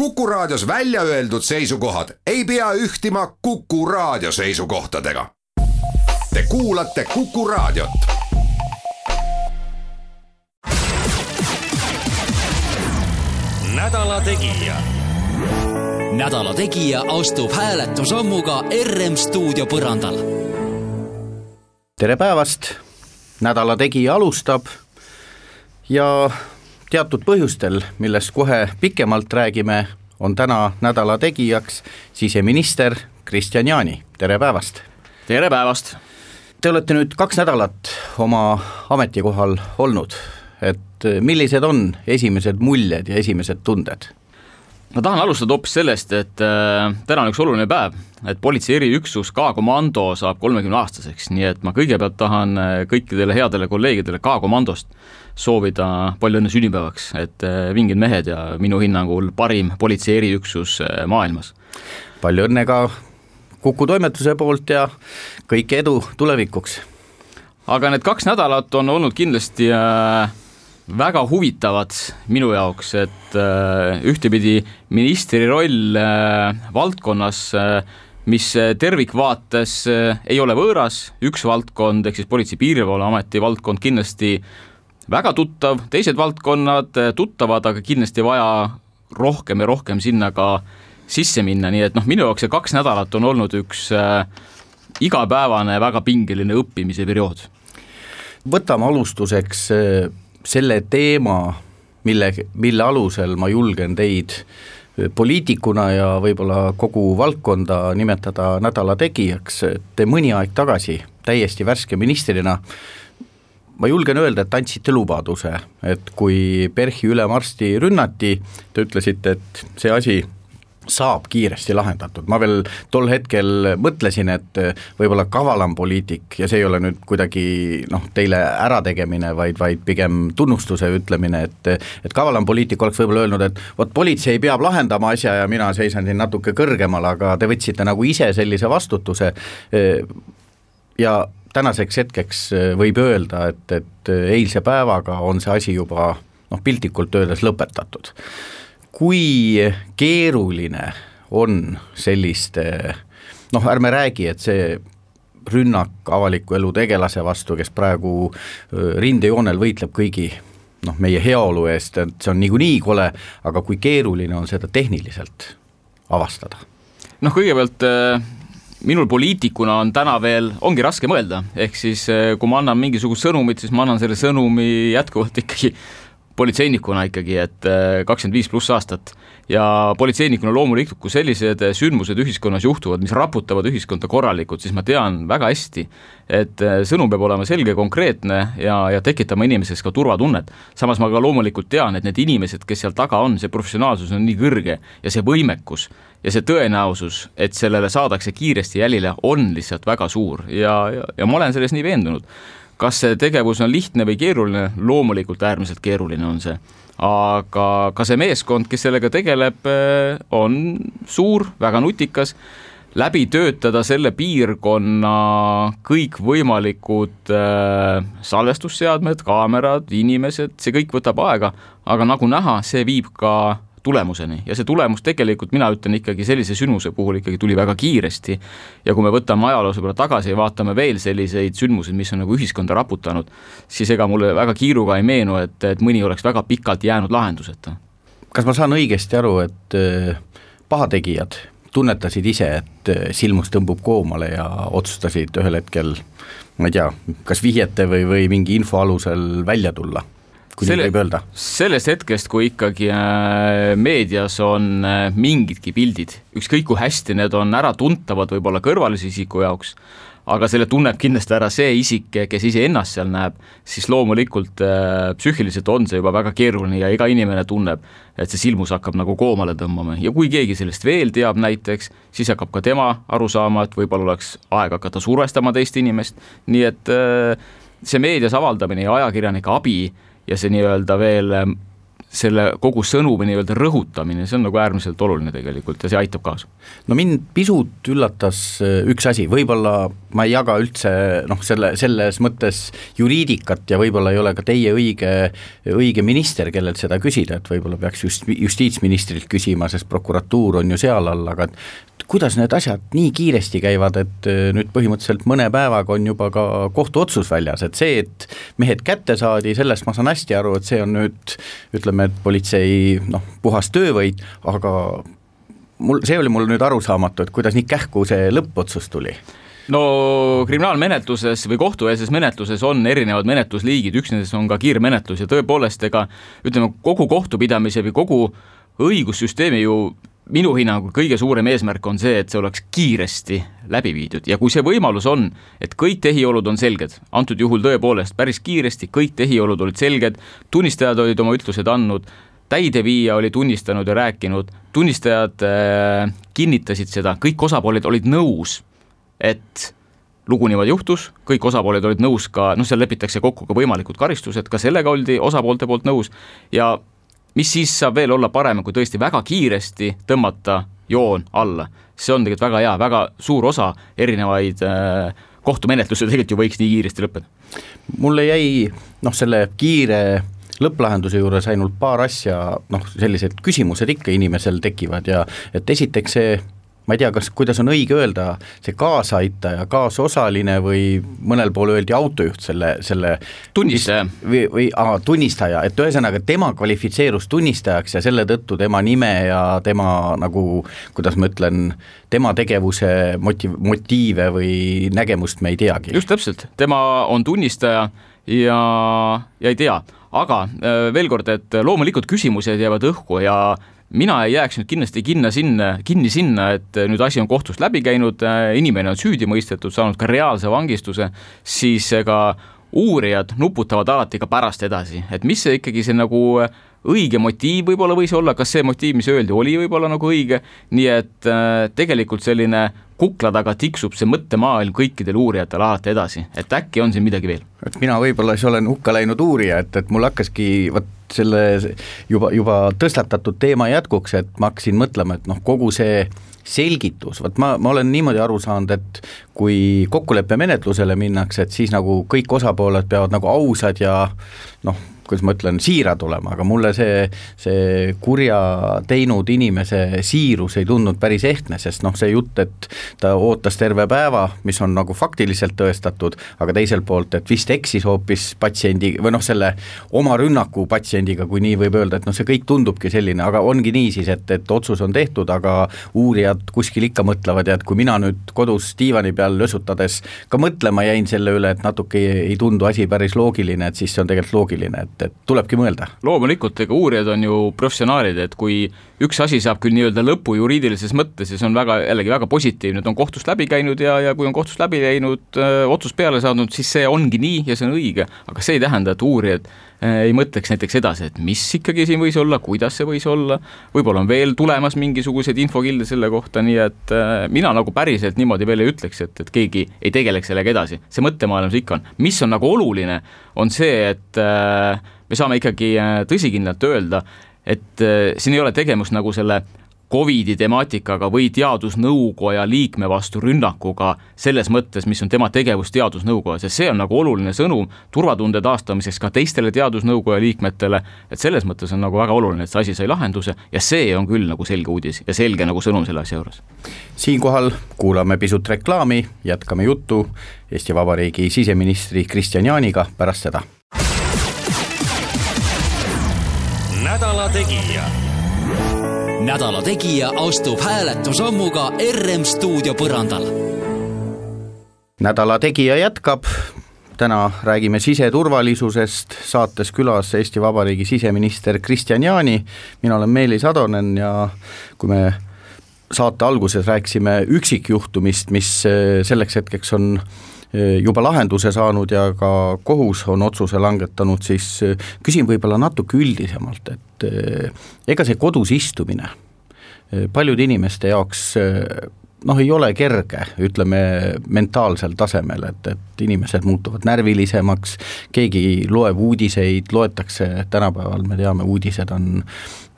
Kuku Raadios välja öeldud seisukohad ei pea ühtima Kuku Raadio seisukohtadega. Te kuulate Kuku Raadiot. nädala Tegija. nädala Tegija astub hääletusammuga RM stuudio põrandal. tere päevast, Nädala Tegija alustab ja teatud põhjustel, millest kohe pikemalt räägime, on täna Nädala Tegijaks siseminister Kristian Jaani, tere päevast! tere päevast! Te olete nüüd kaks nädalat oma ametikohal olnud, et millised on esimesed muljed ja esimesed tunded? Ma tahan alustada hoopis sellest, et äh, täna on üks oluline päev, et politsei eriüksus K-komando saab kolmekümne aastaseks, nii et ma kõigepealt tahan äh, kõikidele headele kolleegidele K-komandost soovida palju õnne sünnipäevaks, et äh, vingid mehed ja minu hinnangul parim politsei eriüksus äh, maailmas. palju õnne ka Kuku toimetuse poolt ja kõike edu tulevikuks! aga need kaks nädalat on olnud kindlasti äh, väga huvitavad minu jaoks, et äh, ühtepidi ministri roll äh, valdkonnas äh, mis tervikvaates ei ole võõras, üks valdkond ehk siis Politsei-Piirivalveameti valdkond kindlasti väga tuttav, teised valdkonnad tuttavad, aga kindlasti vaja rohkem ja rohkem sinna ka sisse minna, nii et noh, minu jaoks see kaks nädalat on olnud üks igapäevane väga pingeline õppimise periood. võtame alustuseks selle teema, mille, mille alusel ma julgen teid äh, poliitikuna ja võib-olla kogu valdkonda nimetada nädala tegijaks, te mõni aeg tagasi täiesti värske ministrina ma julgen öelda, et andsite lubaduse, et kui PERH-i ülemarsti rünnati, te ütlesite, et see asi saab kiiresti lahendatud, ma veel tol hetkel mõtlesin, et võib-olla kavalam poliitik ja see ei ole nüüd kuidagi noh, teile ärategemine, vaid, vaid pigem tunnustuse ütlemine, et et kavalam poliitik oleks võib-olla öelnud, et vot politsei peab lahendama asja ja mina seisan siin natuke kõrgemal, aga te võtsite nagu ise sellise vastutuse ja tänaseks hetkeks võib öelda, et, et eilse päevaga on see asi juba noh, piltlikult öeldes lõpetatud kui keeruline on selliste noh, ärme räägi, et see rünnak avaliku elu tegelase vastu, kes praegu rindejoonel võitleb kõigi noh, meie heaolu eest, et see on niikuinii kole, aga kui keeruline on seda tehniliselt avastada? noh, kõigepealt minul poliitikuna on täna veel, ongi raske mõelda, ehk siis kui ma annan mingisugust sõnumit, siis ma annan selle sõnumi jätkuvalt ikkagi politseinikuna ikkagi, et äh, kakskümmend viis pluss aastat. Ja politseinikuna loomulikult, kui sellised sündmused ühiskonnas juhtuvad, mis raputavad ühiskonda korralikult, siis ma tean väga hästi, et äh, sõnum peab olema selge, konkreetne ja, ja tekitama inimeses ka turvatunnet. samas ma ka loomulikult tean, et need inimesed, kes seal taga on, see professionaalsus on nii kõrge ja see võimekus ja see tõenäosus, et sellele saadakse kiiresti jälile, on lihtsalt väga suur. Ja, ja, ja ma olen selles nii veendunud kas see tegevus on lihtne või keeruline, loomulikult äärmiselt keeruline on see. aga ka see meeskond, kes sellega tegeleb, eh, on suur, väga nutikas, läbi töötada selle piirkonna kõikvõimalikud äh, salvestusseadmed, kaamerad, inimesed, see kõik võtab aega, aga nagu näha, see viib ka tulemuseni ja see tulemus tegelikult, mina ütlen ikkagi sellise sündmuse puhul ikkagi tuli väga kiiresti. ja kui me võtame ajaloos võib-olla tagasi ja vaatame veel selliseid sündmuseid, mis on nagu ühiskonda raputanud, siis ega mulle väga kiiruga ei meenu, et, et mõni oleks väga pikalt jäänud lahenduseta. kas ma saan õigesti aru, et äh, pahategijad tunnetasid ise, et äh, silmus tõmbub koomale ja otsustasid ühel hetkel ma ei tea, kas vihjete või, või mingi info alusel välja tulla? Kui Selle, nii võib öelda. sellest hetkest, kui ikkagi äh, meedias on äh, mingidki pildid, ükskõik kui hästi need on äratuntavad võib-olla kõrvalise isiku jaoks, aga selle tunneb kindlasti ära see isik, kes iseennast seal näeb, siis loomulikult äh, psüühiliselt on see juba väga keeruline ja iga inimene tunneb, et see silmus hakkab nagu koomale tõmbama ja kui keegi sellest veel teab näiteks, siis hakkab ka tema aru saama, et võib-olla oleks aeg hakata survestama teist inimest, nii et äh, see meedias avaldamine ja ajakirjanike abi äh, ja see nii-öelda veel ähm, selle kogu sõnumi nii-öelda rõhutamine, see on nagu äärmiselt oluline tegelikult ja see aitab kaasa. no mind pisut üllatas äh, üks asi, võib-olla ma ei jaga üldse noh, selle, selles mõttes juriidikat ja võib-olla ei ole ka teie õige, õige minister, kellelt seda küsida, et võib-olla peaks just justiitsministrilt küsima, sest prokuratuur on ju seal all, aga kuidas need asjad nii kiiresti käivad, et äh, nüüd põhimõtteliselt mõne päevaga on juba ka kohtuotsus väljas, et see, et mehed kätte saadi, sellest ma saan hästi aru, et see on nüüd ütleme, et politsei noh, puhas töövõit, aga mul, see oli mul nüüd arusaamatu, et kuidas nii kähku see lõppotsus tuli. No kriminaalmenetluses või kohtueelses menetluses on erinevad menetlusliigid, üks nendest on ka kiirmenetlus ja tõepoolest, ega ütleme, kogu kohtupidamise või kogu õigussüsteemi ju minu hinnangul kõige suurem eesmärk on see, et see oleks kiiresti läbi viidud. Ja kui see võimalus on, et kõik tehiolud on selged, antud juhul tõepoolest päris kiiresti kõik tehiolud olid selged, tunnistajad olid oma ütlused andnud, täideviija oli tunnistanud ja rääkinud, tunnistajad äh, kinnitasid seda, kõik osapooled olid nõus, et lugu niimoodi juhtus, kõik osapooled olid nõus ka, noh, seal lepitakse kokku ka võimalikud karistused, ka sellega oldi osapoolte poolt nõus ja mis siis saab veel olla parem, kui tõesti väga kiiresti tõmmata joon alla. see on tegelikult väga hea, väga suur osa erinevaid äh, kohtumenetlusi tegelikult ju võiks nii kiiresti lõppeda. mulle jäi noh, selle kiire lõpplahenduse juures ainult paar asja, noh, sellised küsimused ikka inimesel tekivad ja et esiteks see ma ei tea, kas, kuidas on õige öelda, see kaasaaitaja, kaasosaline või mõnel pool öeldi autojuht selle, selle tunnistaja. või, või aa, tunnistaja, et ühesõnaga tema kvalifitseerus tunnistajaks ja selle tõttu tema nime ja tema nagu, kuidas ma ütlen, tema tegevuse motiv-, motiive või nägemust me ei teagi. just täpselt, tema on tunnistaja ja, ja ei tea, aga äh, veel kord, et loomulikult küsimused jäävad õhku ja mina ei jääks nüüd kindlasti kinna sinna, kinni sinna, et nüüd asi on kohtust läbi käinud, inimene on süüdi mõistetud, saanud ka reaalse vangistuse, siis ega uurijad nuputavad alati ka pärast edasi, et mis see ikkagi see nagu õige motiiv võib-olla võis olla, kas see motiiv, mis öeldi, oli võib-olla nagu õige, nii et äh, tegelikult selline kukla taga tiksub see mõttemaailm kõikidel uurijatel alati edasi, et äkki on siin midagi veel. Et mina võib-olla siis olen hukka läinud uurija, et, et mul hakkaski vot selle juba, juba tõstatatud teema jätkuks, et ma hakkasin mõtlema, et noh, kogu see selgitus, vot ma, ma olen niimoodi aru saanud, et kui kokkuleppemenetlusele minnakse, et siis nagu kõik osapooled peavad nagu ausad ja noh, kuidas ma ütlen, siirad olema, aga mulle see, see kurja teinud inimese siirus ei tundnud päris ehtne, sest noh, see jutt, et ta ootas terve päeva, mis on nagu faktiliselt tõestatud, aga teiselt poolt, et vist eksis hoopis patsiendi või noh, selle oma rünnaku patsiendiga, kui nii võib öelda, et noh, see kõik tundubki selline, aga ongi nii siis, et, et otsus on tehtud, aga uurijad kuskil ikka mõtlevad ja et kui mina nüüd kodus diivani peal lösutades ka mõtlema jäin selle üle, et natuke ei, ei tundu asi päris loogiline, et siis see on tegelikult loogiline, et et, tulebki mõelda. loomulikult, ega uurijad on ju professionaalid, et kui üks asi saab küll nii-öelda lõpu juriidilises mõttes ja see on väga, jällegi väga positiivne, ta on kohtust läbi käinud ja, ja kui on kohtust läbi läinud, otsus peale saanud, siis see ongi nii ja see on õige, aga see ei tähenda, et uurijad ei mõtleks näiteks edasi, et mis ikkagi siin võis olla, kuidas see võis olla, võib-olla on veel tulemas mingisuguseid infokilde selle kohta, nii et mina nagu päriselt niimoodi veel ei ütleks, et, et keegi ei tegeleks sellega edasi, see mõttemaailm see ikka on. mis on nagu oluline, on see, et me saame ikkagi tõsikindlalt öelda, et äh, siin ei ole tegemist nagu selle Covidi temaatikaga või teadusnõukoja liikme vastu rünnakuga selles mõttes, mis on tema tegevus teadusnõukojas ja see on nagu oluline sõnum turvatunde taastamiseks ka teistele teadusnõukoja liikmetele, et selles mõttes on nagu väga oluline, et see asi sai lahenduse ja see on küll nagu selge uudis ja selge nagu sõnum selle asja juures. siinkohal kuulame pisut reklaami, jätkame juttu Eesti Vabariigi siseministri Kristian Jaaniga pärast seda nädala Tegija. Nädala Tegija astub hääletusammuga RM stuudio põrandal. nädala Tegija jätkab, täna räägime siseturvalisusest, saates külas Eesti Vabariigi siseminister Kristian Jaani, mina olen Meelis Atonen ja kui me saate alguses rääkisime üksikjuhtumist, mis selleks hetkeks on Eh, juba lahenduse saanud ja ka kohus on otsuse langetanud, siis eh, küsin võib-olla natuke üldisemalt, et eh, ega see kodus istumine paljude inimeste jaoks noh, ei ole kerge, ütleme mentaalsel tasemel, et, et inimesed muutuvad närvilisemaks, keegi loeb uudiseid, loetakse, tänapäeval me teame, uudised on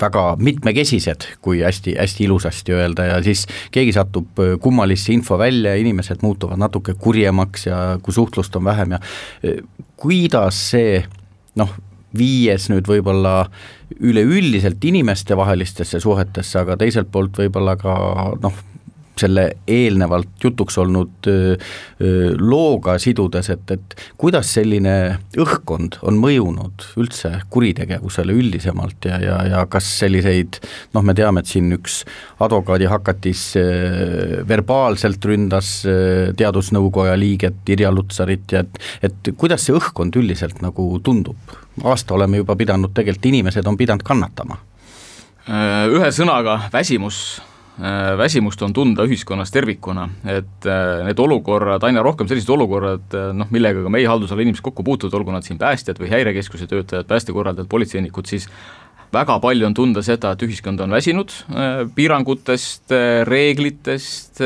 väga mitmekesised, kui hästi, hästi ilusasti öelda ja siis keegi satub kummalisse info välja ja inimesed muutuvad natuke kurjemaks ja kui suhtlust on vähem ja kuidas see noh, viies nüüd võib-olla üleüldiselt inimestevahelistesse suhetesse, aga teiselt poolt võib-olla ka noh, selle eelnevalt jutuks olnud looga sidudes, et, et kuidas selline õhkkond on mõjunud üldse kuritegevusele üldisemalt ja, ja, ja kas selliseid noh, me teame, et siin üks advokaadi hakatis verbaalselt ründas teadusnõukoja liiget Irja Lutsarit ja et, et kuidas see õhkkond üldiselt nagu tundub? aasta oleme juba pidanud, tegelikult inimesed on pidanud kannatama. Ühe sõnaga väsimus väsimust on tunda ühiskonnas tervikuna, et äh, need olukorrad, aina rohkem sellised olukorrad, äh, noh, millega ka meie haldusala inimesed kokku puutuvad, olgu nad siin päästjad või häirekeskuse töötajad, päästekorraldajad, politseinikud, siis väga palju on tunda seda, et ühiskond on väsinud piirangutest, reeglitest,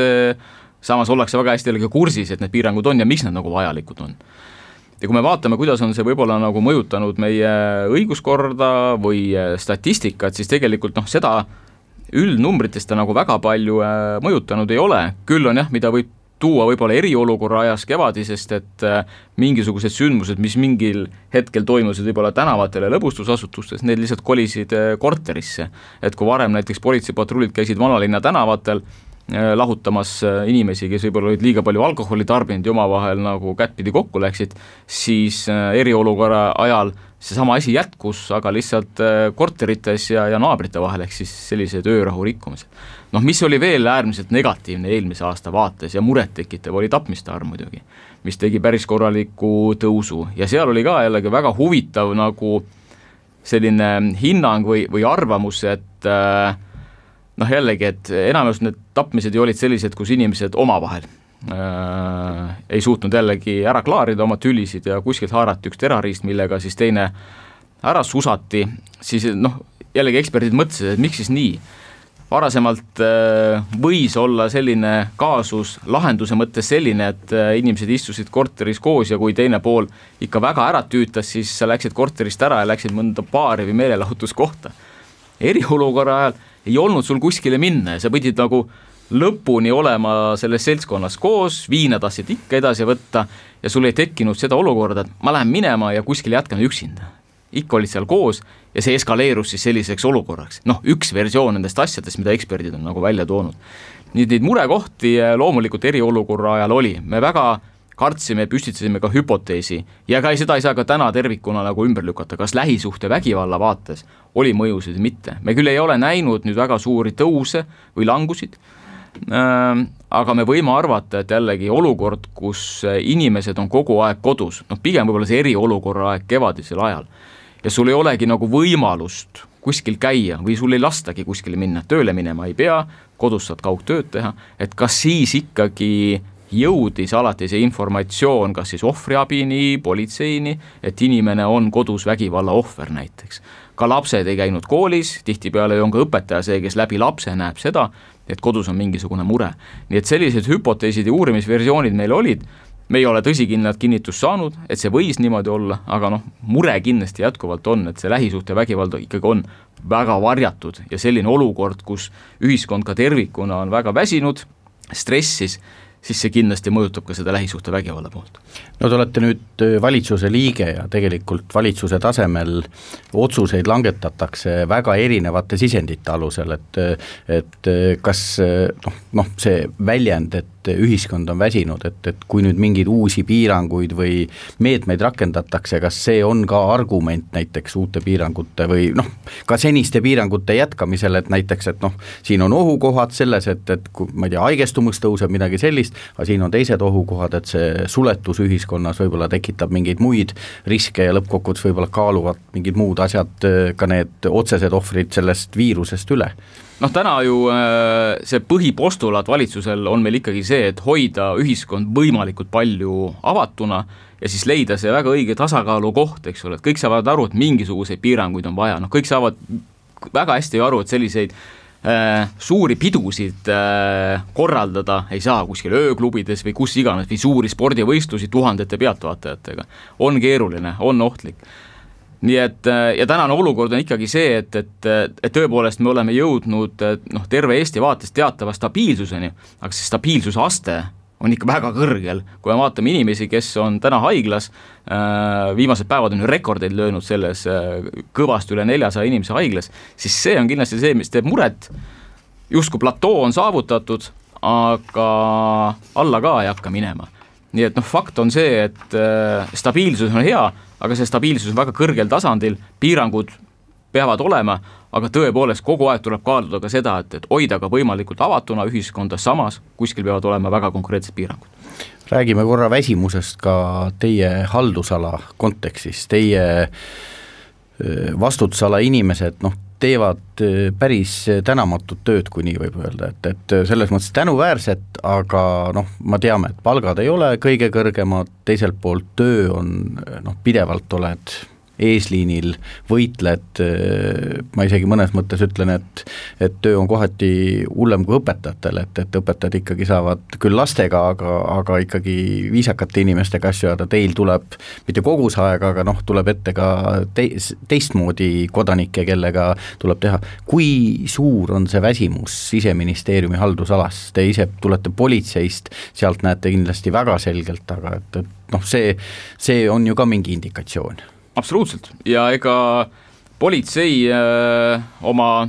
samas ollakse väga hästi jällegi kursis, et need piirangud on ja miks nad nagu vajalikud on. Ja kui me vaatame, kuidas on see võib-olla nagu mõjutanud meie õiguskorda või statistikat, siis tegelikult noh, seda üldnumbritest ta nagu väga palju äh, mõjutanud ei ole, küll on jah, mida võib tuua võib-olla eriolukorra ajas kevadisest, et äh, mingisugused sündmused, mis mingil hetkel toimusid võib-olla tänavatel ja lõbustusasutustes, need lihtsalt kolisid äh, korterisse. et kui varem näiteks politseipatrullid käisid vanalinna tänavatel, lahutamas inimesi, kes võib-olla olid liiga palju alkoholi tarbinud ja omavahel nagu kättpidi kokku läksid, siis eriolukorra ajal seesama asi jätkus, aga lihtsalt äh, korterites ja, ja naabrite vahel, ehk siis sellised öörahu rikkumised. noh, mis oli veel äärmiselt negatiivne eelmise aasta vaates ja murettekitav, oli tapmiste arv muidugi, mis tegi päris korraliku tõusu ja seal oli ka jällegi väga huvitav nagu selline hinnang või, või arvamus, et äh, noh, jällegi, et enamus need tapmised ju olid sellised, kus inimesed omavahel äh, ei suutnud jällegi ära klaarida oma tülisid ja kuskilt haarati üks terariist, millega siis teine ära susati, siis noh, jällegi eksperdid mõtlesid, et miks siis nii. varasemalt äh, võis olla selline kaasus lahenduse mõttes selline, et äh, inimesed istusid korteris koos ja kui teine pool ikka väga ära tüütas, siis läksid korterist ära ja läksid mõnda baari või meelelahutuskohta. eriolukorra ajal ei olnud sul kuskile minna ja sa pidid nagu lõpuni olema selles seltskonnas koos, viina tahtsid ikka edasi võtta ja sul ei tekkinud seda olukorda, et ma lähen minema ja kuskil jätkan üksinda. ikka olid seal koos ja see eskaleerus siis selliseks olukorraks, noh, üks versioon nendest asjadest, mida eksperdid on nagu välja toonud. nii et neid murekohti loomulikult eriolukorra ajal oli, me väga kartsime, püstitasime ka hüpoteesi ja ka seda ei saa ka täna tervikuna nagu ümber lükata, kas lähisuhtevägivalla vaates oli mõjusid või mitte. me küll ei ole näinud nüüd väga suuri tõuse või langusid, Ehm, aga me võime arvata, et jällegi olukord, kus inimesed on kogu aeg kodus, noh pigem võib-olla see eriolukorra aeg kevadisel ajal, ja sul ei olegi nagu võimalust kuskil käia või sul ei lastagi kuskile minna, tööle minema ei pea, kodus saad kaugtööd teha, et kas siis ikkagi jõudis alati see informatsioon kas siis ohvriabini, politseini, et inimene on kodus vägivalla ohver näiteks. ka lapsed ei käinud koolis, tihtipeale on ka õpetaja see, kes läbi lapse näeb seda, et kodus on mingisugune mure. nii et sellised hüpoteesid ja uurimisversioonid meil olid, me ei ole tõsikindlat kinnitust saanud, et see võis niimoodi olla, aga noh, mure kindlasti jätkuvalt on, et see lähisuhtevägivald ikkagi on väga varjatud ja selline olukord, kus ühiskond ka tervikuna on väga väsinud, stressis, siis see kindlasti mõjutab ka seda lähisuhtevägivalla poolt. no te olete nüüd äh, valitsuse liige ja tegelikult valitsuse tasemel otsuseid langetatakse väga erinevate sisendite alusel, et et kas noh, noh see väljend, et et ühiskond on väsinud, et, et kui nüüd mingeid uusi piiranguid või meetmeid rakendatakse, kas see on ka argument näiteks uute piirangute või noh, ka seniste piirangute jätkamisel, et näiteks, et noh, siin on ohukohad selles, et, et kui ma ei tea, haigestumus tõuseb, midagi sellist, aga siin on teised ohukohad, et see suletus ühiskonnas võib-olla tekitab mingeid muid riske ja lõppkokkuvõttes võib-olla kaaluvad mingid muud asjad, ka need otsesed ohvrid sellest viirusest üle noh, täna ju äh, see põhipostulaat valitsusel on meil ikkagi see, et hoida ühiskond võimalikult palju avatuna ja siis leida see väga õige tasakaalukoht, eks ole, et kõik saavad aru, et mingisuguseid piiranguid on vaja, noh kõik saavad väga hästi aru, et selliseid äh, suuri pidusid äh, korraldada ei saa kuskil ööklubides või kus iganes või suuri spordivõistlusi tuhandete pealtvaatajatega. on keeruline, on ohtlik nii et ja tänane olukord on ikkagi see, et, et, et tõepoolest me oleme jõudnud noh, terve Eesti vaates teatava stabiilsuseni, aga see stabiilsuse aste on ikka väga kõrgel, kui me vaatame inimesi, kes on täna haiglas, äh, viimased päevad on ju rekordeid löönud selles äh, kõvasti üle neljasaja inimese haiglas, siis see on kindlasti see, mis teeb muret, justkui platoo on saavutatud, aga alla ka ei hakka minema. nii et noh, fakt on see, et äh, stabiilsus on hea, aga see stabiilsus on väga kõrgel tasandil, piirangud peavad olema, aga tõepoolest kogu aeg tuleb kaaluda ka seda, et, et hoida ka võimalikult avatuna ühiskonda, samas kuskil peavad olema väga konkreetsed piirangud. räägime korra väsimusest ka teie haldusala kontekstis, teie vastutusala inimesed, noh, teevad päris tänamatut tööd, kui nii võib öelda, et, et selles mõttes tänuväärset, aga noh, ma teame, et palgad ei ole kõige kõrgemad, teiselt poolt töö on noh, pidevalt oled eesliinil võitled, ma isegi mõnes mõttes ütlen, et et töö on kohati hullem kui õpetajatel, et, et õpetajad ikkagi saavad küll lastega, aga, aga ikkagi viisakate inimestega asju ajada, teil tuleb mitte kogu see aeg, aga noh, tuleb ette ka teis, teistmoodi kodanikke, kellega tuleb teha. kui suur on see väsimus Siseministeeriumi haldusalas, te ise tulete politseist, sealt näete kindlasti väga selgelt, aga et, et noh, see, see on ju ka mingi indikatsioon absoluutselt. Ja ega politsei öö, äh, oma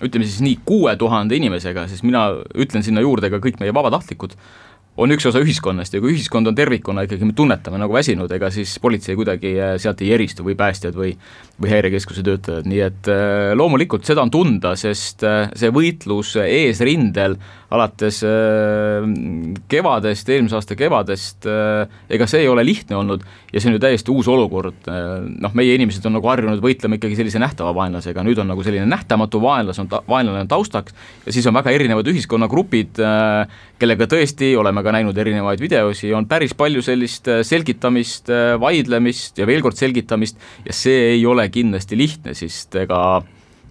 ütleme siis nii, kuue tuhande inimesega, siis mina ütlen sinna juurde ka kõik meie vabatahtlikud, on üks osa ühiskonnast. Ja kui ühiskond on tervikuna ikkagi, me tunnetame nagu väsinud, ega siis politsei kuidagi äh, sealt ei eristu või päästjad või või häirekeskuse töötajad, nii et äh, loomulikult seda on tunda, sest see võitlus eesrindel alates äh, kevadest, eelmise aasta kevadest, äh, ega see ei ole lihtne olnud ja see on ju täiesti uus olukord, äh, noh, meie inimesed on nagu harjunud võitlema ikkagi sellise nähtava vaenlasega, nüüd on nagu selline nähtamatu vaenlas on ta-, vaenlane on taustaks ja siis on väga erinevad ühiskonnagrupid, kellega tõesti oleme ka näinud erinevaid videosi, on päris palju sellist selgitamist, vaidlemist ja veel kord selgitamist ja see ei ole kindlasti lihtne, sest ega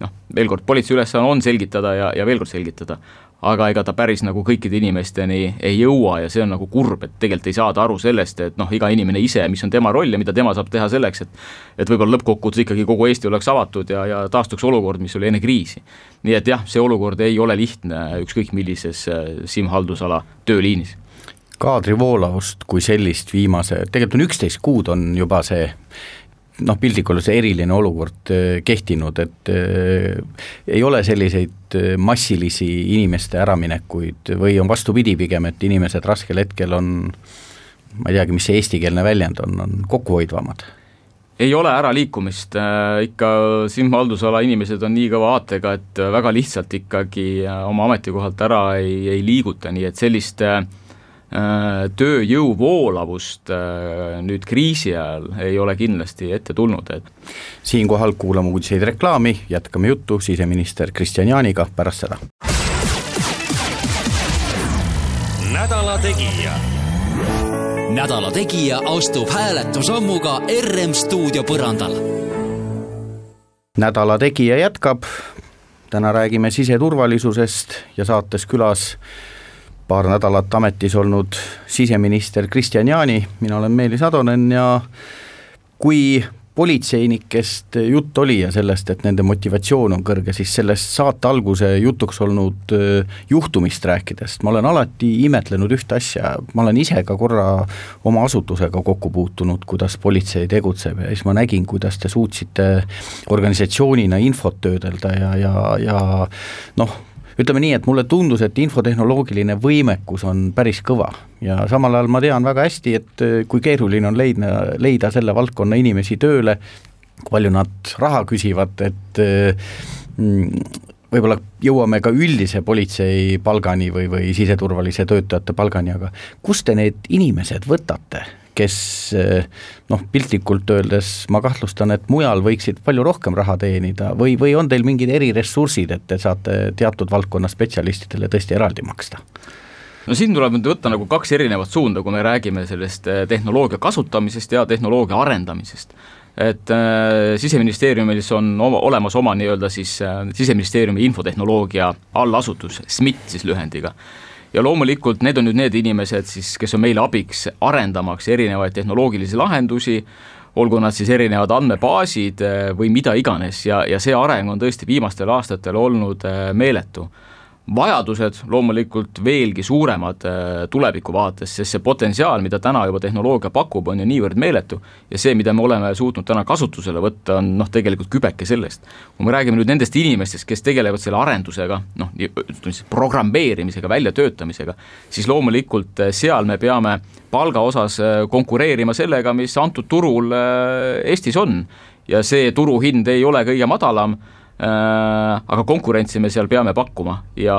noh, veel kord, politsei ülesanne on selgitada ja, ja veel kord selgitada aga ega ta päris nagu kõikide inimesteni ei jõua ja see on nagu kurb, et tegelikult ei saada aru sellest, et noh, iga inimene ise, mis on tema roll ja mida tema saab teha selleks, et et võib-olla lõppkokkuvõttes ikkagi kogu Eesti oleks avatud ja, ja taastuks olukord, mis oli enne kriisi. nii et jah, see olukord ei ole lihtne ükskõik millises äh, SIM haldusala tööliinis kaadrivoolavust kui sellist viimase, tegelikult on üksteist kuud, on juba see noh, piltlikult öeldes eriline olukord äh, kehtinud, et äh, ei ole selliseid äh, massilisi inimeste äraminekuid või on vastupidi pigem, et inimesed raskel hetkel on ma ei teagi, mis see eestikeelne väljend on, on kokkuhoidvamad. Ei ole äraliikumist, ikka SIM haldusala inimesed on nii kõva vaatega, et väga lihtsalt ikkagi oma ametikohalt ära ei, ei liiguta, nii et sellist äh, Äh, tööjõu voolavust äh, nüüd kriisi ajal ei ole kindlasti ette tulnud, et siinkohal kuulame uudiseid reklaami, jätkame juttu siseminister Kristian Jaaniga pärast seda. nädala Tegija. nädala Tegija astub hääletusammuga RM stuudio põrandal. nädala Tegija jätkab, täna räägime siseturvalisusest ja saates külas paar nädalat ametis olnud siseminister Kristian Jaani, mina olen Meelis Atonen ja kui politseinikest jutt oli ja sellest, et nende motivatsioon on kõrge, siis sellest saate alguse jutuks olnud juhtumist rääkides ma olen alati imetlenud ühte asja, ma olen ise ka korra oma asutusega kokku puutunud, kuidas politsei tegutseb ja siis ma nägin, kuidas te suutsite organisatsioonina infot töödelda ja, ja, ja noh, ütleme nii, et mulle tundus, et infotehnoloogiline võimekus on päris kõva ja samal ajal ma tean väga hästi, et äh, kui keeruline on leidna, leida selle valdkonna inimesi tööle, palju nad raha küsivad, et äh, mm, võib-olla jõuame ka üldise politsei palgani või, või siseturvalise töötajate palgani, aga kust te need inimesed võtate? Kes eh, noh, piltlikult öeldes ma kahtlustan, et mujal võiksid palju rohkem raha teenida või, või on teil mingid eriressursid, et te saate teatud valdkonna spetsialistidele tõesti eraldi maksta? no siin tuleb nüüd võtta nagu kaks erinevat suunda, kui me räägime sellest eh, tehnoloogia kasutamisest ja tehnoloogia arendamisest. et äh, siseministeeriumis on oma, olemas oma nii-öelda siis äh, siseministeeriumi infotehnoloogia allasutus, SMIT siis lühendiga ja loomulikult need on nüüd need inimesed siis, kes on meile abiks arendamaks erinevaid tehnoloogilisi lahendusi, olgu nad siis erinevad andmebaasid äh, või mida iganes. Ja, ja see areng on tõesti viimastel aastatel olnud äh, meeletu vajadused loomulikult veelgi suuremad äh, tuleviku vaates, sest see potentsiaal, mida täna juba tehnoloogia pakub, on ju niivõrd meeletu ja see, mida me oleme suutnud täna kasutusele võtta, on noh, tegelikult kübeke sellest. kui me räägime nüüd nendest inimestest, kes tegelevad selle arendusega, noh, ütleme siis programmeerimisega, väljatöötamisega, siis loomulikult äh, seal me peame palga osas äh, konkureerima sellega, mis antud turul Eestis on ja see turuhind ei ole kõige madalam aga konkurentsi me seal peame pakkuma ja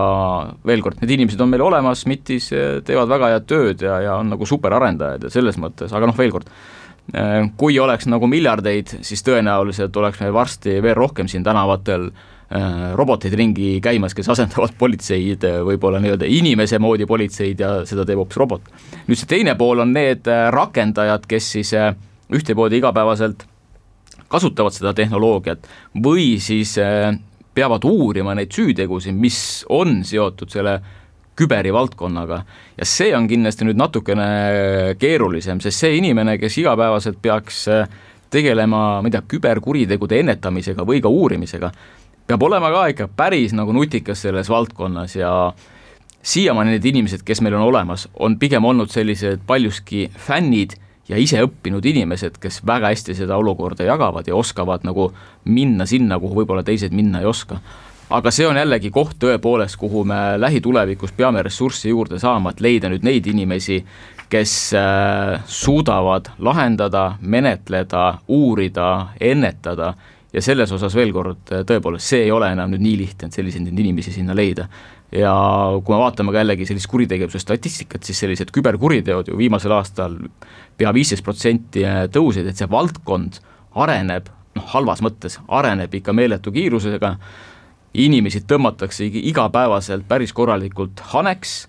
veel kord, need inimesed on meil olemas, MIT-is äh, teevad väga head tööd ja, ja on nagu superarendajad ja selles mõttes, aga noh, veel kord, äh, kui oleks nagu miljardeid, siis tõenäoliselt oleks meil varsti veel rohkem siin tänavatel roboteid ringi käimas, kes asendavad politseid, võib-olla nii-öelda inimese moodi politseid ja seda teeb hoopis robot. nüüd see teine pool on need rakendajad, kes siis ühtemoodi igapäevaselt kasutavad seda tehnoloogiat või siis äh, peavad uurima neid süütegusid, mis on seotud selle küberivaldkonnaga. Ja see on kindlasti nüüd natukene keerulisem, sest see inimene, kes igapäevaselt peaks äh, tegelema, ma ei tea, küberkuritegude ennetamisega või ka uurimisega, peab olema ka ikka päris nagu nutikas selles valdkonnas ja siiamaani need inimesed, kes meil on olemas, on pigem olnud sellised paljuski fännid ja iseõppinud inimesed, kes väga hästi seda olukorda jagavad ja oskavad nagu minna sinna, kuhu võib-olla teised minna ei oska. aga see on jällegi koht tõepoolest, kuhu me lähitulevikus peame ressurssi juurde saama, et leida nüüd neid inimesi, kes äh, suudavad lahendada, menetleda, uurida, ennetada ja selles osas veel kord, tõepoolest, see ei ole enam nüüd nii lihtne, et selliseid inimesi sinna leida. Ja kui me vaatame ka jällegi sellist kuritegevuse statistikat, siis sellised küberkuriteod ju viimasel aastal pea viisteist protsenti tõusid, et see valdkond areneb, noh halvas mõttes, areneb ikka meeletu kiirusega, inimesi tõmmatakse igapäevaselt päris korralikult haneks,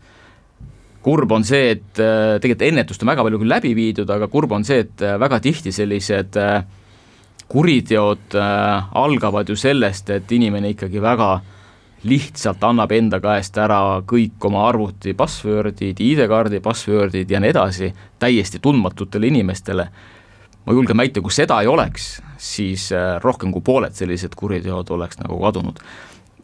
kurb on see, et äh, tegelikult ennetust on väga palju küll läbi viidud, aga kurb on see, et äh, väga tihti sellised äh, kuriteod algavad ju sellest, et inimene ikkagi väga lihtsalt annab enda käest ära kõik oma arvuti password'id, ID-kaardi password'id ja nii edasi täiesti tundmatutele inimestele. ma julgen väita, kui seda ei oleks, siis äh, rohkem kui pooled sellised kuriteod oleks nagu kadunud.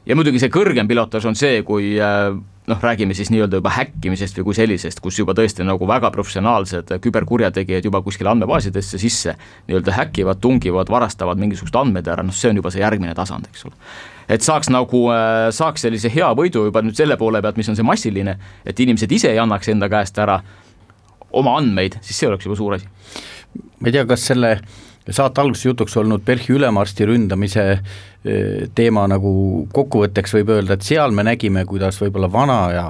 ja muidugi see kõrgem pilotaaž on see, kui äh, noh, räägime siis nii-öelda juba häkkimisest või kui sellisest, kus juba tõesti nagu väga professionaalsed küberkurjategijad juba kuskile andmebaasidesse sisse nii-öelda häkivad, tungivad, varastavad mingisugused andmed ära, noh see on juba see järgmine tasand, eks ole et saaks nagu, äh, saaks sellise hea võidu juba nüüd selle poole pealt, mis on see massiline, et inimesed ise ei annaks enda käest ära oma andmeid, siis see oleks juba suur asi. ma ei tea, kas selle saate alguses jutuks olnud PERH-i ülemarsti ründamise äh, teema nagu kokkuvõtteks võib öelda, et seal me nägime, kuidas võib-olla vana ja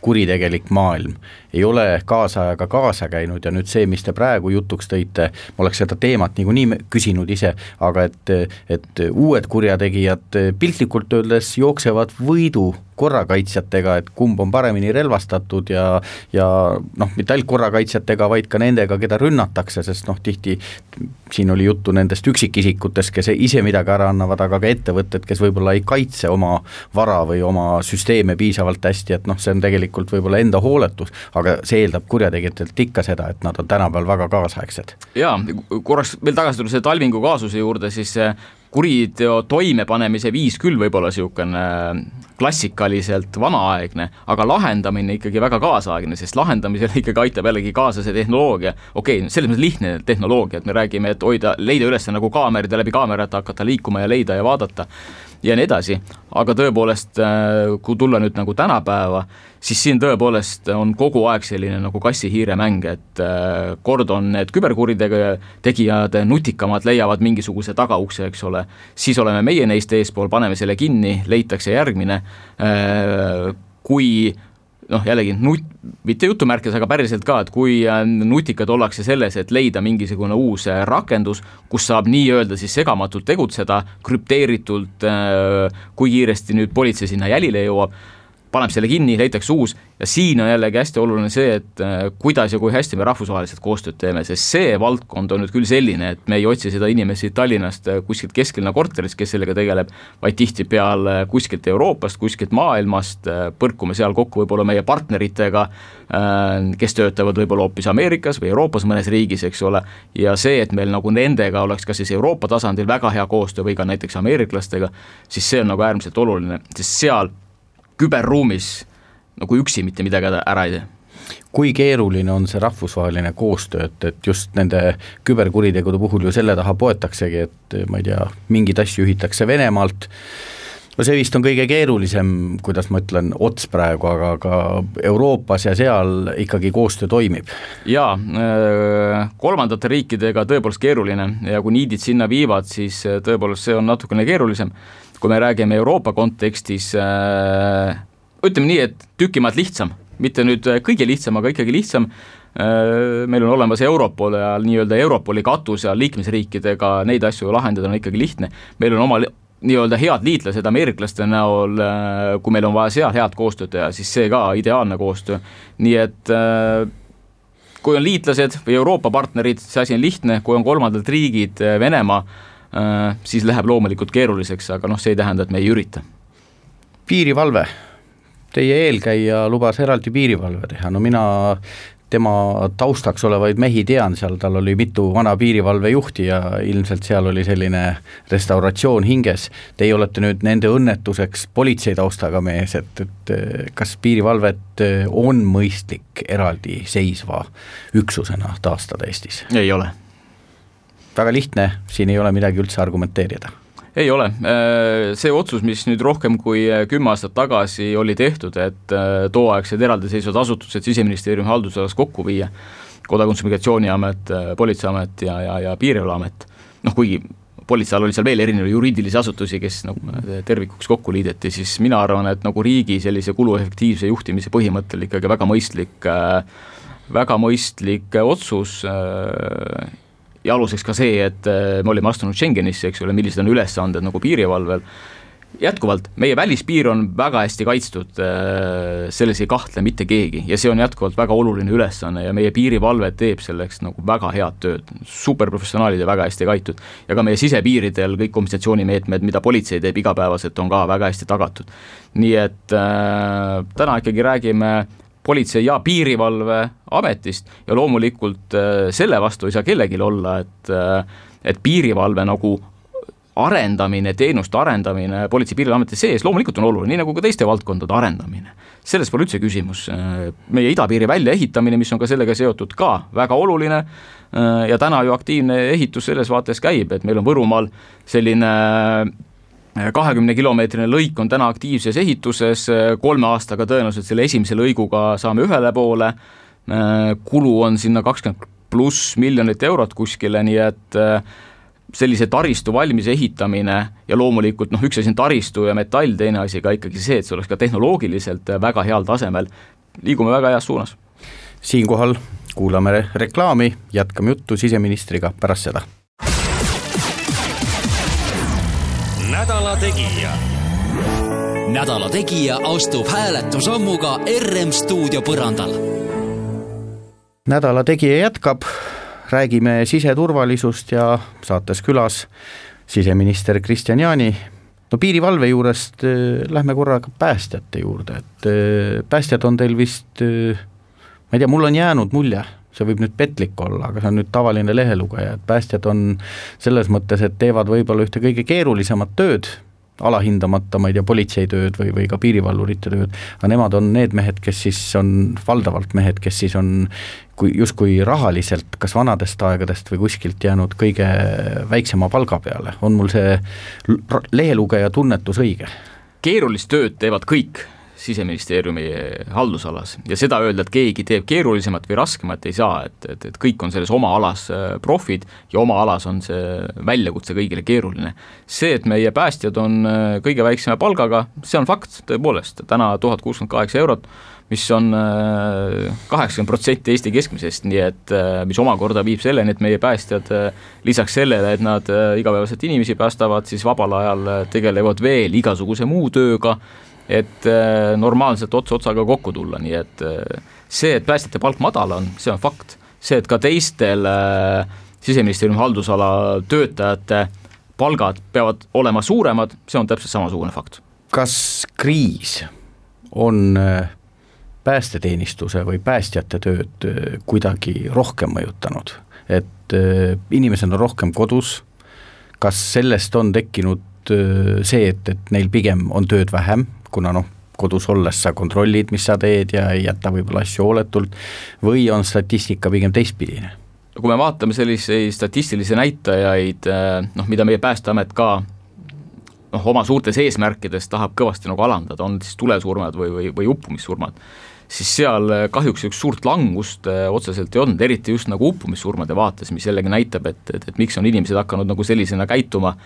kuritegelik maailm ei ole kaasajaga kaasa käinud ja nüüd see, mis te praegu jutuks tõite, ma oleks seda teemat niikuinii küsinud ise, aga et, et uued kurjategijad piltlikult öeldes jooksevad võidu korrakaitsjatega, et kumb on paremini relvastatud ja ja noh, mitte ainult korrakaitsjatega, vaid ka nendega, keda rünnatakse, sest noh, tihti siin oli juttu nendest üksikisikutest, kes ise midagi ära annavad, aga ka ettevõtted, kes võib-olla ei kaitse oma vara või oma süsteeme piisavalt hästi, et noh, see on tegelikult võib-olla enda hooletus, aga see eeldab kurjategijatelt ikka seda, et nad on tänapäeval väga kaasaegsed. jaa, korraks veel tagasi tulla selle Talvingu kaasuse juurde, siis kuriteo toimepanemise viis küll võib-olla niisugune äh, klassikaliselt vanaaegne, aga lahendamine ikkagi väga kaasaegne, sest lahendamisele ikkagi aitab jällegi kaasa see tehnoloogia, okei okay,, selles mõttes lihtne tehnoloogia, et me räägime, et hoida, leida üles nagu kaamerad ja läbi kaamerate hakata liikuma ja leida ja vaadata ja nii edasi, aga tõepoolest, äh, kui tulla nüüd nagu tänapäeva, siis siin tõepoolest on kogu aeg selline nagu kassi-hiire mäng, et äh, kord on need küberkuritegijad nutikamad, leiavad mingisuguse tagaukse, eks ole, siis oleme meie neist eespool, paneme selle kinni, leitakse järgmine, äh, kui noh, jällegi nut-, mitte jutumärkides, aga päriselt ka, et kui äh, nutikad ollakse selles, et leida mingisugune uus äh, rakendus, kus saab nii-öelda siis segamatult tegutseda, krüpteeritult, äh, kui kiiresti nüüd politsei sinna jälile jõuab, paneb selle kinni, leitakse uus ja siin on jällegi hästi oluline see, et äh, kuidas ja kui hästi me rahvusvaheliselt koostööd teeme, sest see valdkond on nüüd küll selline, et me ei otsi seda inimesi Tallinnast äh, kuskilt kesklinna korterist, kes sellega tegeleb, vaid tihtipeale kuskilt Euroopast, kuskilt maailmast, äh, põrkume seal kokku võib-olla meie partneritega, kes töötavad võib-olla hoopis Ameerikas või Euroopas mõnes riigis, eks ole, ja see, et meil nagu nendega oleks kas siis Euroopa tasandil väga hea koostöö või ka näiteks ameeriklastega, siis see on nagu äärmiselt oluline, sest seal küberruumis nagu üksi mitte midagi ära ei tee. Kui keeruline on see rahvusvaheline koostöö, et, et just nende küberkuritegude puhul ju selle taha poetaksegi, et ma ei tea, mingeid asju juhitakse Venemaalt, no see vist on kõige keerulisem, kuidas ma ütlen, ots praegu, aga ka Euroopas ja seal ikkagi koostöö toimib. jaa, äh, kolmandate riikidega tõepoolest keeruline ja kui niidid sinna viivad, siis äh, tõepoolest see on natukene keerulisem kui me räägime Euroopa kontekstis äh,, ütleme nii, et tüki maad lihtsam, mitte nüüd äh, kõige lihtsam, aga ikkagi lihtsam äh,, meil on olemas Europol ja nii-öelda Europoli katus ja liikmesriikidega neid asju lahendada on ikkagi lihtne, meil on oma nii-öelda head liitlased ameeriklaste näol, äh, kui meil on vaja seal head koostööd teha, siis see ka ideaalne koostöö, nii et äh, kui on liitlased või Euroopa partnerid, see asi on lihtne, kui on kolmandad riigid, Venemaa, siis läheb loomulikult keeruliseks, aga noh, see ei tähenda, et me ei ürita. piirivalve, teie eelkäija lubas eraldi piirivalve teha, no mina tema taustaks olevaid mehi tean, seal tal oli mitu vana piirivalvejuhti ja ilmselt seal oli selline restauratsioon hinges. Teie olete nüüd nende õnnetuseks politsei taustaga mees, et, et kas piirivalvet on mõistlik eraldiseisva üksusena taastada Eestis? ei ole väga lihtne, siin ei ole midagi üldse argumenteerida. Ei ole, äh, see otsus, mis nüüd rohkem kui äh, kümme aastat tagasi oli tehtud, et äh, tooaegsed eraldiseisvad asutused Siseministeeriumi haldusalas kokku viia, Kodakondsus- ja Migratsiooniamet, Politseiamet ja, ja, ja Piirivalveamet, noh kuigi politsei all oli seal veel erinevaid juriidilisi asutusi, kes nagu tervikuks kokku liideti, siis mina arvan, et nagu riigi sellise kuluefektiivse juhtimise põhimõttel ikkagi väga mõistlik, väga mõistlik otsus ja aluseks ka see, et äh, me olime astunud Schengenisse, eks ole, millised on ülesanded nagu piirivalvel, jätkuvalt, meie välispiir on väga hästi kaitstud, äh, selles ei kahtle mitte keegi ja see on jätkuvalt väga oluline ülesanne ja meie piirivalve teeb selleks nagu väga head tööd, superprofessionaalid ja väga hästi kaitstud. ja ka meie sisepiiridel kõik kompensatsioonimeetmed, mida politsei teeb igapäevaselt, on ka väga hästi tagatud. nii et äh, täna ikkagi räägime politsei- ja piirivalveametist ja loomulikult äh, selle vastu ei saa kellelgi olla, et äh, et piirivalve nagu arendamine, teenuste arendamine Politsei- ja Piirivalveameti sees loomulikult on oluline, nii nagu ka teiste valdkondade arendamine. selles pole üldse küsimus, äh, meie idapiiri väljaehitamine, mis on ka sellega seotud, ka väga oluline ja täna ju aktiivne ehitus selles vaates käib, et meil on Võrumaal selline kahekümne kilomeetrine lõik on täna aktiivses ehituses, kolme aastaga tõenäoliselt selle esimese lõiguga saame ühele poole, kulu on sinna kakskümmend pluss miljonit eurot kuskile, nii et sellise taristu valmis ehitamine ja loomulikult noh, üks asi on taristu ja metall, teine asi ka ikkagi see, et see oleks ka tehnoloogiliselt väga heal tasemel, liigume väga heas suunas. siinkohal kuulame reklaami, jätkame juttu siseministriga pärast seda nädala Tegija. nädala Tegija astub hääletusammuga RM stuudio põrandal. nädala Tegija jätkab, räägime siseturvalisust ja saates külas siseminister Kristian Jaani. no piirivalve juurest äh, lähme korraga päästjate juurde, et äh, päästjad on teil vist äh, ma ei tea, mul on jäänud mulje, see võib nüüd petlik olla, aga see on nüüd tavaline lehelugeja, et päästjad on selles mõttes, et teevad võib-olla ühte kõige keerulisemat tööd, alahindamata, ma ei tea, politseitööd või, või ka piirivalvurite tööd, aga nemad on need mehed, kes siis on valdavalt mehed, kes siis on kui justkui rahaliselt kas vanadest aegadest või kuskilt jäänud kõige väiksema palga peale, on mul see lehelugeja tunnetus õige? keerulist tööd teevad kõik siseministeeriumi haldusalas. Ja seda öelda, et keegi teeb keerulisemat või raskemat, ei saa, et, et, et kõik on selles oma alas äh, profid ja oma alas on see väljakutse kõigile keeruline. see, et meie päästjad on äh, kõige väiksema palgaga, see on fakt, tõepoolest, täna tuhat kuuskümmend kaheksa eurot, mis on äh, kaheksakümmend protsenti Eesti keskmisest, nii et mis omakorda viib selleni, et meie päästjad lisaks sellele, et nad igapäevaselt inimesi päästavad, siis vabal ajal tegelevad veel igasuguse muu tööga et äh, normaalselt ots otsaga kokku tulla, nii et äh, see, et päästjate palk madal on, see on fakt. see, et ka teistel äh, siseministeeriumi haldusala töötajate palgad peavad olema suuremad, see on täpselt samasugune fakt. kas kriis on päästeteenistuse või päästjate tööd kuidagi rohkem mõjutanud, et inimesed on rohkem kodus, kas sellest on tekkinud see, et, et neil pigem on tööd vähem, kuna noh, kodus olles sa kontrollid, mis sa teed ja ei jäta võib-olla asju hooletult, või on statistika pigem teistpidine? kui me vaatame selliseid statistilisi näitajaid, eh, noh, mida meie Päästeamet ka noh, oma suurtes eesmärkides tahab kõvasti nagu alandada, on siis tulesurmad või, või, või uppumissurmad, siis seal eh, kahjuks üks suurt langust eh, otseselt ei olnud, eriti just nagu uppumissurmade vaates, mis jällegi näitab, et, et, et miks on inimesed hakanud nagu sellisena käituma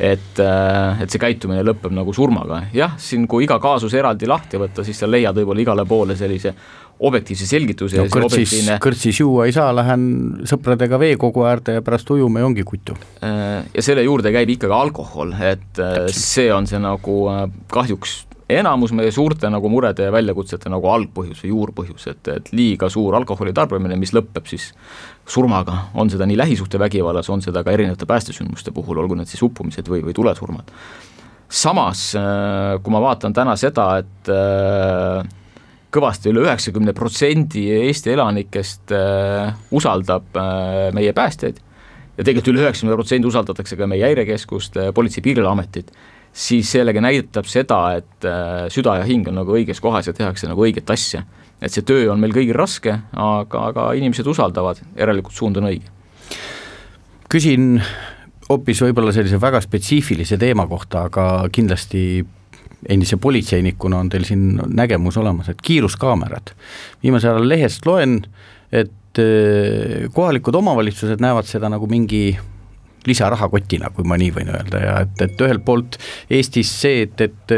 et, äh, et see käitumine lõpeb nagu surmaga, jah, siin kui iga kaasus eraldi lahti võtta, siis sa leiad võib-olla igale poole sellise objektiivse selgituse no, kõrtsis objektiivne..., kõrtsis juua ei saa, lähen sõpradega veekogu äärde ja pärast ujume ja ongi kutu. Ja selle juurde käib ikkagi alkohol, et Täpselt. see on see nagu kahjuks enamus meie suurte nagu murede ja väljakutsete nagu algpõhjus või juurpõhjus, et, et liiga suur alkoholi tarbimine, mis lõpeb siis surmaga, on seda nii lähisuhtevägivallas, on seda ka erinevate päästesündmuste puhul, olgu need siis uppumised või, või tulesurmad. samas, äh, kui ma vaatan täna seda, et äh, kõvasti üle üheksakümne protsendi Eesti elanikest äh, usaldab meie päästjaid ja tegelikult üle üheksakümne protsendi usaldatakse ka meie häirekeskust, Politsei- ja Piirivalveametit, siis sellega näitab seda, et süda ja hing on nagu õiges kohas ja tehakse nagu õiget asja et see töö on meil kõigil raske, aga, aga inimesed usaldavad, järelikult suund on õige. küsin hoopis võib-olla sellise väga spetsiifilise teema kohta, aga kindlasti endise politseinikuna on teil siin nägemus olemas, et kiiruskaamerad. viimasel ajal lehest loen, et eh, kohalikud omavalitsused näevad seda nagu mingi lisarahakotina, kui ma nii võin öelda ja et, et ühelt poolt Eestis see, et, et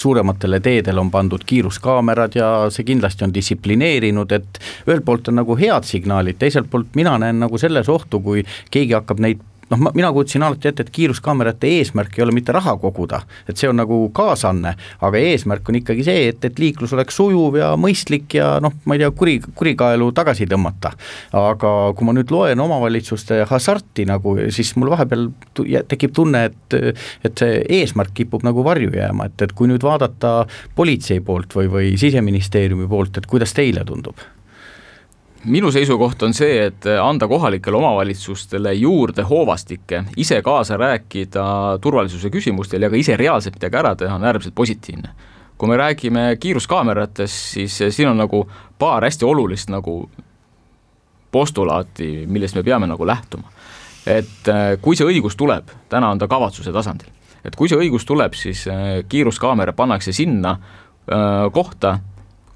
suurematele teedele on pandud kiiruskaamerad ja see kindlasti on distsiplineerinud, et ühelt poolt on nagu head signaalid, teiselt poolt mina näen nagu selles ohtu, kui keegi hakkab neid noh, mina kujutasin alati ette, et kiiruskaamerate eesmärk ei ole mitte raha koguda, et see on nagu kaasanne, aga eesmärk on ikkagi see, et, et liiklus oleks sujuv ja mõistlik ja noh, ma ei tea, kuri, kurikaelu tagasi tõmmata. aga kui ma nüüd loen omavalitsuste hasarti nagu, siis mul vahepeal tekib tunne, et et see eesmärk kipub nagu varju jääma, et, et kui nüüd vaadata politsei poolt või, või siseministeeriumi poolt, et kuidas teile tundub? Minu seisukoht on see, et anda kohalikele omavalitsustele juurde hoovastikke, ise kaasa rääkida turvalisuse küsimustel ja ka ise reaalselt midagi ära teha, on äärmiselt positiivne. kui me räägime kiiruskaameratest, siis siin on nagu paar hästi olulist nagu postulaati, millest me peame nagu lähtuma. et äh, kui see õigus tuleb, täna on ta kavatsuse tasandil, et kui see õigus tuleb, siis äh, kiiruskaamera pannakse sinna äh, kohta,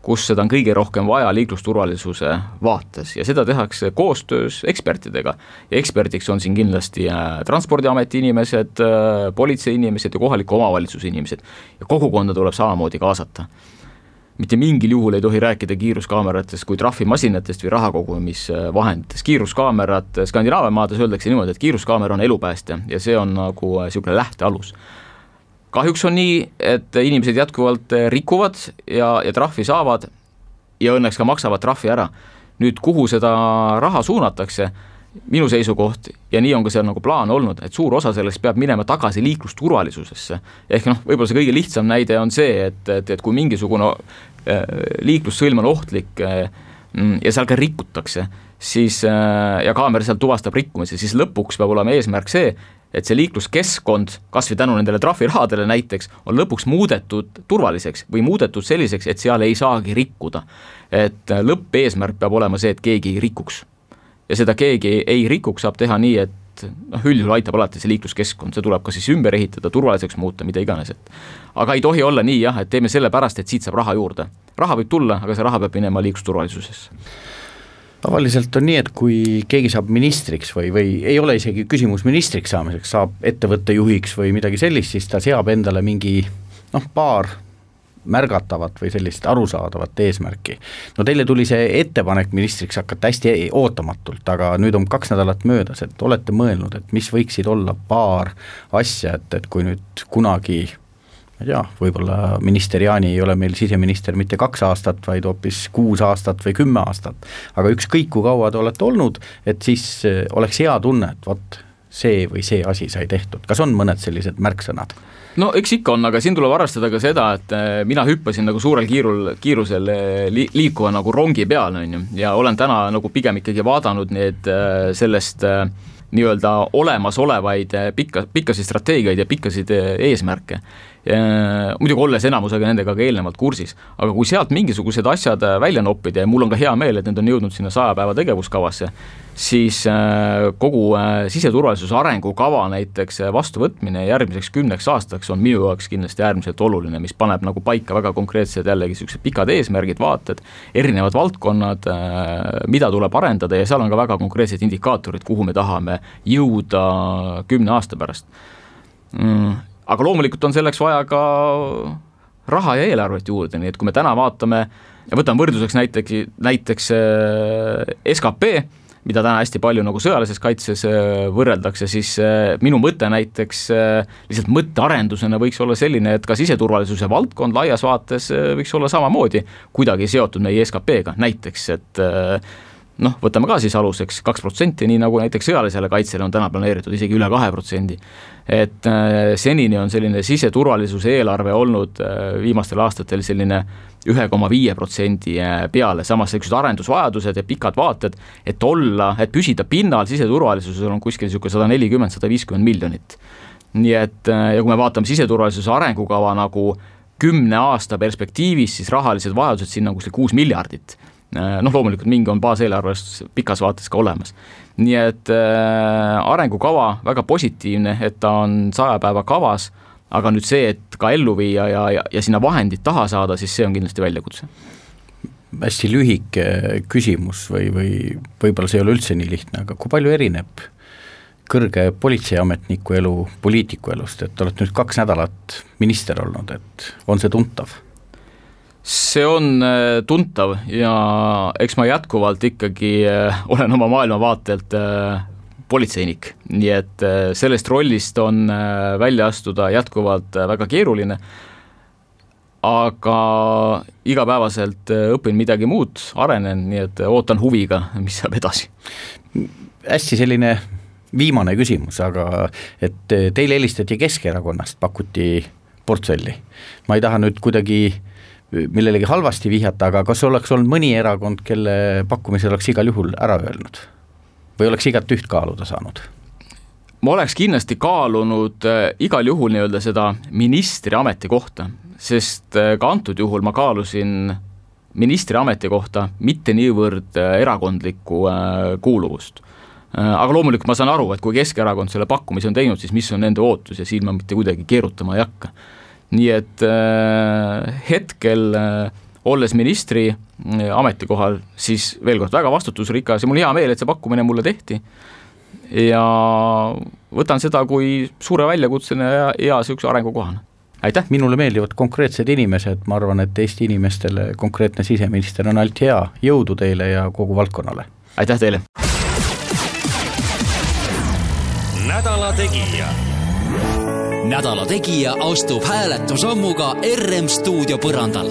kus seda on kõige rohkem vaja liiklusturvalisuse vaates. Ja seda tehakse koostöös ekspertidega. ja eksperdiks on siin kindlasti äh, Transpordiameti inimesed, äh, politsei inimesed ja kohaliku omavalitsuse inimesed. Ja kogukonda tuleb samamoodi kaasata. Mitte mingil juhul ei tohi rääkida kiiruskaameratest kui trahvimasinatest või rahakogumisvahenditest, kiiruskaamerad Skandinaavia maades öeldakse niimoodi, et kiiruskaamera on elupäästja ja see on nagu niisugune lähtealus kahjuks on nii, et inimesed jätkuvalt rikuvad ja, ja trahvi saavad ja õnneks ka maksavad trahvi ära. nüüd, kuhu seda raha suunatakse, minu seisukoht ja nii on ka seal nagu plaan olnud, et suur osa sellest peab minema tagasi liiklusturvalisusesse. ehk noh, võib-olla see kõige lihtsam näide on see, et, et, et kui mingisugune äh, liiklussõlm on ohtlik äh, ja seal ka rikutakse, siis ja kaamera seal tuvastab rikkumise, siis lõpuks peab olema eesmärk see, et see liikluskeskkond, kas või tänu nendele trahvirahadele näiteks, on lõpuks muudetud turvaliseks või muudetud selliseks, et seal ei saagi rikkuda. et äh, lõppeesmärk peab olema see, et keegi ei rikuks. ja seda keegi ei rikuks, saab teha nii, et noh, üldjuhul aitab alati see liikluskeskkond, see tuleb ka siis ümber ehitada, turvaliseks muuta, mida iganes, et aga ei tohi olla nii jah, et teeme sellepärast, et siit saab raha juurde. raha võib tulla, aga see raha peab minema liiklusturvalisusesse tavaliselt on nii, et kui keegi saab ministriks või, või ei ole isegi küsimus ministriks saamiseks, saab ettevõtte juhiks või midagi sellist, siis ta seab endale mingi noh, paar märgatavat või sellist arusaadavat eesmärki. no teile tuli see ettepanek ministriks hakata hästi ootamatult, aga nüüd on kaks nädalat möödas, et olete mõelnud, et mis võiksid olla paar asja, et, et kui nüüd kunagi ma ei tea, võib-olla minister Jaani ei ole meil siseminister mitte kaks aastat, vaid hoopis kuus aastat või kümme aastat. aga ükskõik, kui kaua te olete olnud, et siis eh, oleks hea tunne, et vot, see või see asi sai tehtud, kas on mõned sellised märksõnad? no eks ikka on, aga siin tuleb arvestada ka seda, et eh, mina hüppasin nagu suurel kiirul, kiirusel eh, li, liikuva nagu rongi peale, on ju, ja olen täna nagu pigem ikkagi vaadanud need sellest nii-öelda olemasolevaid pikka, pikkasid strateegiaid ja pikkasid eesmärke muidugi olles enamusega nendega ka eelnevalt kursis, aga kui sealt mingisugused asjad äh, välja noppida ja mul on ka hea meel, et need on jõudnud sinna saja päeva tegevuskavasse, siis äh, kogu äh, siseturvalisuse arengukava näiteks vastuvõtmine järgmiseks kümneks aastaks on minu jaoks kindlasti äärmiselt oluline, mis paneb nagu paika väga konkreetsed jällegi niisugused pikad eesmärgid, vaated, erinevad valdkonnad, mida tuleb arendada ja seal on ka väga konkreetsed indikaatorid, kuhu me tahame jõuda kümne aasta pärast. Mm aga loomulikult on selleks vaja ka raha ja eelarvet juurde, nii et kui me täna vaatame ja võtame võrdluseks näiteks, näiteks äh, skp, mida täna hästi palju nagu sõjalises kaitses äh, võrreldakse, siis äh, minu mõte näiteks lihtsalt mõttearendusena võiks olla selline, et ka siseturvalisuse valdkond laias vaates võiks olla samamoodi kuidagi seotud meie SKP-ga, näiteks et noh, võtame ka siis aluseks kaks protsenti, nii nagu näiteks sõjalisele kaitsele on täna planeeritud isegi üle kahe protsendi. et äh, senini on selline siseturvalisuse eelarve olnud äh, viimastel aastatel selline ühe koma viie protsendi äh, peale, samas niisugused arendusvajadused ja pikad vaated, et olla, et püsida pinnal siseturvalisusel on kuskil niisugune sada nelikümmend, sada viiskümmend miljonit. nii et ja kui me vaatame siseturvalisuse arengukava nagu kümne aasta perspektiivis, siis rahalised vajadused sinna on kuskil kuus miljardit noh, loomulikult mingi on baaseelarves pikas vaates ka olemas. nii et äh, arengukava väga positiivne, et ta on saja päeva kavas, aga nüüd see, et ka ellu viia ja, ja, ja sinna vahendid taha saada, siis see on kindlasti väljakutse hästi lühike küsimus või, või võib-olla see ei ole üldse nii lihtne, aga kui palju erineb kõrge politseiametniku elu poliitiku elust, et olete nüüd kaks nädalat minister olnud, et on see tuntav? See on äh, tuntav ja eks ma jätkuvalt ikkagi äh, olen oma maailmavaatelt äh, politseinik, nii et sellest rollist on välja astuda jätkuvalt väga keeruline, aga igapäevaselt õpin midagi muud, arenen, nii et ootan huviga, mis saab edasi. hästi selline viimane küsimus, aga et teile helistati Keskerakonnast, pakuti portfelli. ma ei taha nüüd kuidagi millelegi halvasti vihjata, aga kas oleks olnud mõni erakond, kelle pakkumise oleks igal juhul ära öelnud? või oleks igat üht kaaluda saanud? ma oleks kindlasti kaalunud äh, igal juhul nii-öelda seda ministri ametikohta, sest äh, ka antud juhul ma kaalusin ministri ametikohta mitte niivõrd äh, erakondlikku kuuluvust. aga loomulikult ma saan aru, et kui Keskerakond selle pakkumise on teinud, siis mis on nende ootus ja siin ma mitte kuidagi keerutama ei hakka nii et äh, hetkel äh, olles ministri äh, ametikohal, siis veel kord väga vastutusrikas ja mul hea meel, et see pakkumine mulle tehti. ja võtan seda kui suure väljakutsena ja hea niisuguse arengukohana aitäh! minule meeldivad konkreetsed inimesed, ma arvan, et Eesti inimestele konkreetne siseminister on ainult hea, jõudu teile ja kogu valdkonnale! aitäh teile! nädala Tegija nädala Tegija astub hääletusammuga RM stuudio põrandal